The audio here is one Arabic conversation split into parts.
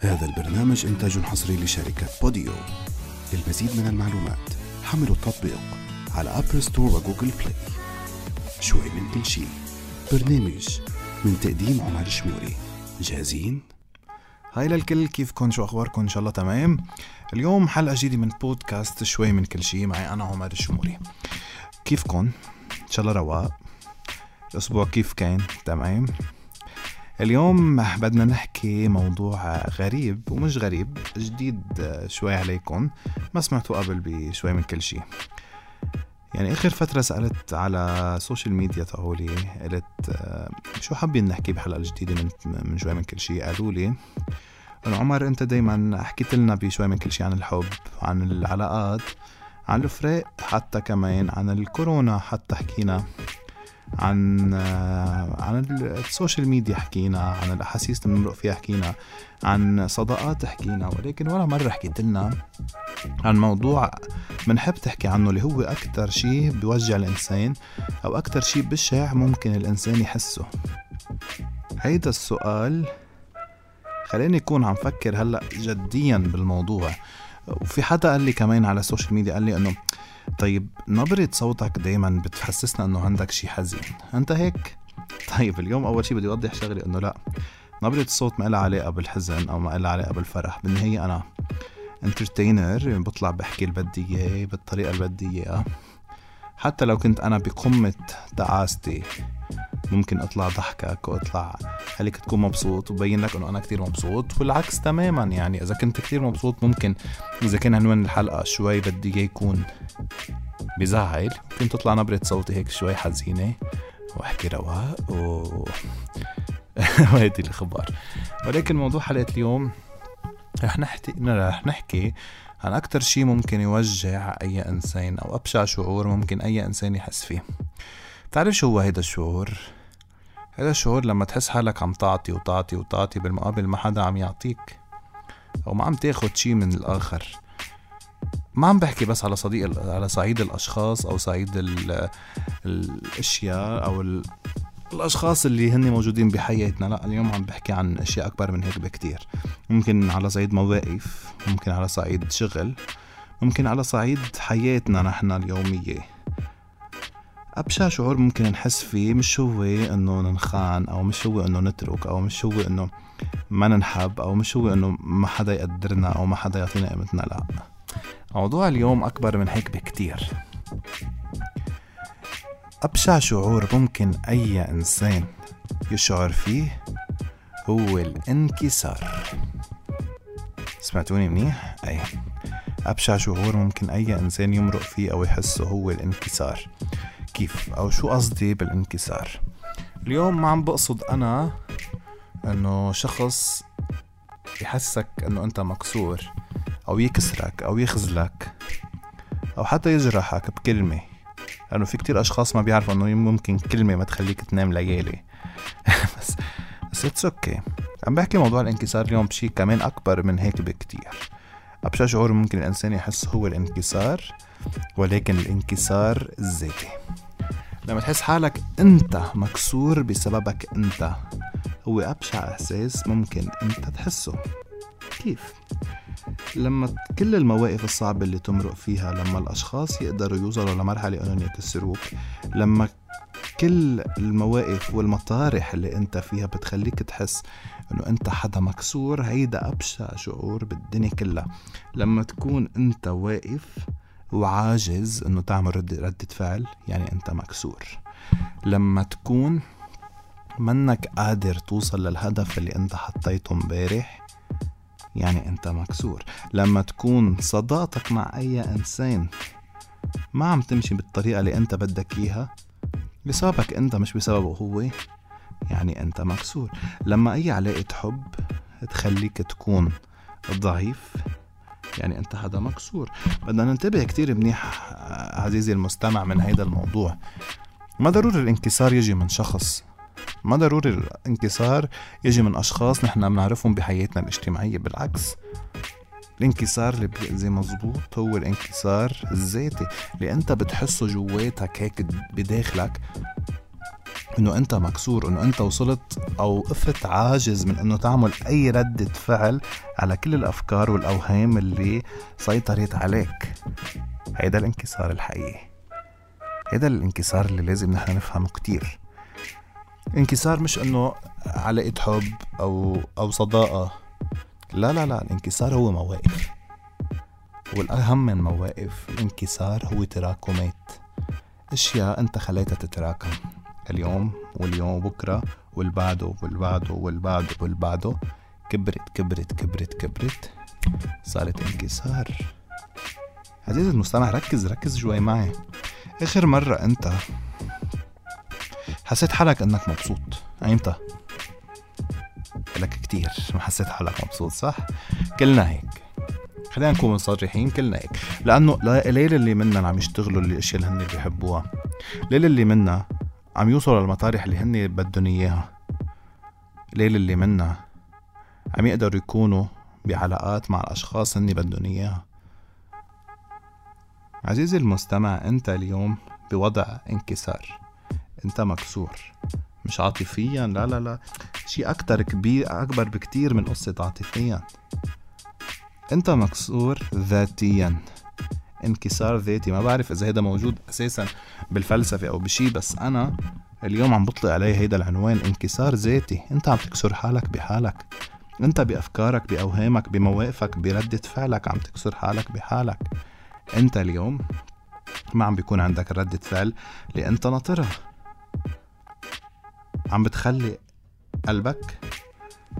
هذا البرنامج إنتاج حصري لشركة بوديو. للمزيد من المعلومات حملوا التطبيق على App Store و Google Play شوي من كل شيء. برنامج من تقديم عمر شموري. جاهزين؟ hi للكل كيفكن؟ شو اخباركم إن شاء الله تمام. اليوم حلقة جديدة من بودكاست شوي من كل شيء. معي أنا عمر الشموري كيفكن؟ إن شاء الله رواق. الأسبوع كيف كان؟ تمام. اليوم بدنا نحكي موضوع غريب ومش غريب جديد شوي عليكم. ما سمعتوا قبل بشوي من كل شيء يعني آخر فترة سألت على ال social media تاعولي قلت آه، شو حابين نحكي بحلقة الجديدة من من شوي من كل شيء قالوا لي إنه عمر أنت دايما حكيت لنا بشوي من كل شيء عن الحب عن العلاقات عن الفراق حتى كمان عن الكورونا حتى حكينا عن آه، عن ال social media حكينا عن الأحاسيس اللي بنمرق فيها حكينا عن صداقات حكينا ولكن ولا مرة حكيت لنا عن موضوع بنحب تحكي عنه اللي هو أكثر شيء بيوجع الإنسان أو أكثر شيء بشع ممكن الإنسان يحسه. هيدا السؤال خليني يكون عم فكر هلأ جديا بالموضوع. وفي حدا قال لي كمان على ال social media قال لي إنه طيب نبرة صوتك دايما بتحسسنا إنه عندك شي حزين أنت هيك؟ طيب اليوم أول شي بدي أوضح شغله إنه لا نبرة الصوت ما لها علاقة بالحزن أو ما لها علاقة بالفرح. بالنهاية أنا انترتينر بطلع بحكي اللي بدي بالطريقة اللي بدي حتى لو كنت أنا بقمة تعاستي ممكن اطلع ضحكك واطلع خليك تكون مبسوط وبين لك انه أنا كتير مبسوط والعكس تماما. يعني اذا كنت كتير مبسوط ممكن اذا كان عنوان الحلقة شوي بدي إياه يكون بزعل. ممكن تطلع نبرة صوتي هيك شوي حزينة واحكي رواق و وهيدي الأخبار. ولكن موضوع حلقة اليوم رح نحكي رح نحكي عن أكتر شي ممكن يوجع أي إنسان أو أبشع شعور ممكن أي إنسان يحس فيه. بتعرف شو هو هيدا الشعور؟ هذا الشعور لما تحس حالك عم تعطي وتعطي وتعطي بالمقابل ما حدا عم يعطيك أو ما عم تاخد شي من الآخر. ما عم بحكي بس على صديق على صعيد الأشخاص أو صعيد ال الأشياء أو ال الأشخاص اللي هن موجودين بحياتنا. لا اليوم عم بحكي عن أشياء أكبر من هيك بكتير. ممكن على صعيد مواقف ممكن على صعيد شغل ممكن على صعيد حياتنا نحن اليومية. أبشع شعور ممكن نحس فيه مش هو إنه ننخان أو مش هو إنه نترك أو مش هو إنه ما ننحب أو مش هو إنه ما حدا يقدرنا أو ما حدا يعطينا قيمتنا لا. موضوع اليوم أكبر من هيك بكتير. أبشع شعور ممكن أي إنسان يشعر فيه هو الانكسار. سمعتوني منيح؟ أي. أبشع شعور ممكن أي إنسان يمرق فيه أو يحسه هو الانكسار. كيف أو شو قصدي بالانكسار؟ اليوم ما عم بقصد أنا إنه شخص يحسك إنه أنت مكسور أو يكسرك أو يخذلك أو حتى يجرحك بكلمة. لأنه في كتير أشخاص ما بيعرفوا إنه ممكن كلمة ما تخليك تنام ليالي. بس بس it's okay عم بحكي موضوع الانكسار اليوم بشي كمان أكبر من هيك بكتير. أبشع شعور ممكن الإنسان يحس هو الانكسار ولكن الانكسار الذاتي. لما تحس حالك أنت مكسور بسببك أنت هو أبشع إحساس ممكن أنت تحسه كيف؟ لما كل المواقف الصعبة اللي تمرق فيها لما الأشخاص يقدروا يوصلوا لمرحلة أنهم يكسروك لما كل المواقف والمطارح اللي انت فيها بتخليك تحس إنه انت حدا مكسور هيدا أبشع شعور بالدنيا كلها لما تكون انت واقف وعاجز إنه تعمل ردة, فعل يعني أنت مكسور. لما تكون منك قادر توصل للهدف اللي أنت حطيته امبارح يعني أنت مكسور. لما تكون صداقتك مع أي إنسان ما عم تمشي بالطريقة اللي أنت بدك إياها بسببك أنت مش بسببه هو يعني أنت مكسور. لما أي علاقة حب تخليك تكون ضعيف يعني أنت حدا مكسور. بدنا ننتبه كتير منيح عزيزي المستمع من هيدا الموضوع. ما ضروري الانكسار يجي من شخص. ما ضروري الانكسار يجي من أشخاص نحن بنعرفهم بحياتنا الاجتماعية بالعكس. الانكسار اللي بيأذي مزبوط هو الانكسار الذاتي. اللي أنت بتحسه جواتك هيك بداخلك إنه أنت مكسور إنه أنت وصلت أو قفت عاجز من إنه تعمل أي ردة فعل على كل الأفكار والأوهام اللي سيطرت عليك. هيدا الانكسار الحقيقي. هيدا الانكسار اللي لازم نحن نفهمه كتير. انكسار مش إنه علاقة حب أو أو صداقة. لا لا لا الانكسار هو مواقف. والأهم من مواقف الانكسار هو تراكمات. أشياء أنت خليتها تتراكم. اليوم واليوم وبكرة والبعده والبعده والبعده والبعده. كبرت كبرت كبرت كبرت. صارت انكسار. عزيزي المستمع ركز ركز شوي معي. آخر مرة أنت حسيت حالك أنك مبسوط أيمتى؟ لك كتير ما حسيت حالك مبسوط صح؟ كلنا هيك. خلينا نكون مصرحين كلنا هيك. لأنه ليلة اللي منا عم يشتغلوا الأشياء اللي هن بيحبوها. ليلة اللي منا عم يوصلوا للمطارح اللي هن بدهم إياها. ليلة اللي منا عم يقدروا يكونوا بعلاقات مع الأشخاص هن بدهم إياها. عزيزي المستمع أنت اليوم بوضع انكسار. أنت مكسور. مش عاطفيا؟ لا لا لا. شيء أكتر كبير أكبر بكتير من قصة عاطفيا. أنت مكسور ذاتيا. انكسار ذاتي. ما بعرف إذا هذا موجود أساسا بالفلسفة أو بشي بس أنا اليوم عم بطلق عليه هيدا العنوان انكسار ذاتي. أنت عم تكسر حالك بحالك. أنت بأفكارك بأوهامك بمواقفك بردة فعلك عم تكسر حالك بحالك. أنت اليوم ما عم بيكون عندك ردة فعل اللي انت ناطرها عم بتخلي قلبك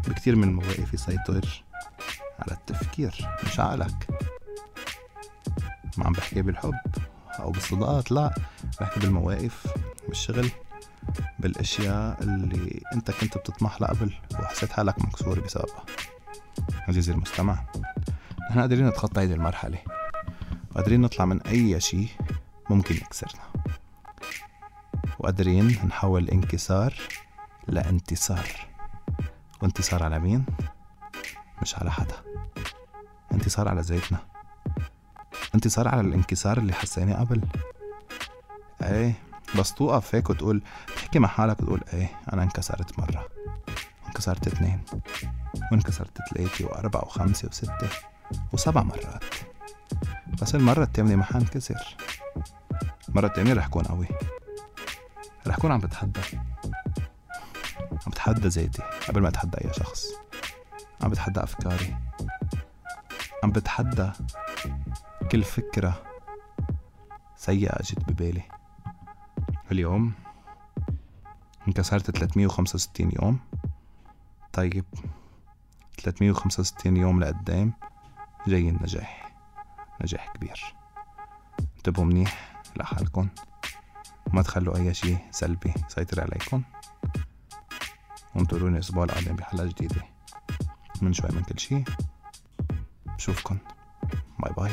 بكتير من المواقف يسيطر على التفكير مش عقلك. ما عم بحكي بالحب أو بالصداقات لا بحكي بالمواقف بالشغل بالأشياء اللي أنت كنت بتطمح لها قبل وحسيت حالك مكسور بسببها. عزيزي المستمع نحن قادرين نتخطى هذه المرحلة. وقادرين نطلع من أي شيء ممكن يكسرنا. وقادرين نحول الانكسار لانتصار. وانتصار على مين؟ مش على حدا. انتصار على ذاتنا. انتصار على الانكسار اللي حسيناه قبل. إيه بس توقف هيك وتقول تحكي مع حالك وتقول إيه أنا انكسرت مرة. انكسرت اثنين وانكسرت ثلاثة وأربعة وخمسة وستة وسبع مرات. بس المرة الثامنة ما حنكسر. المرة الثانية رح كون قوي. رح كون عم بتحدى. عم بتحدى ذاتي قبل ما اتحدى أي شخص. عم بتحدى أفكاري. عم بتحدى كل فكرة سيئة اجت ببالي. اليوم انكسرت 365 يوم. طيب 365 يوم لقدام جاي النجاح. نجاح كبير. انتبهوا منيح لحالكن وما تخلوا أي شيء سلبي يسيطر عليكم. وانطروني الأسبوع القادم بحلقة جديدة. من شوي من كل شي بشوفكن باي باي.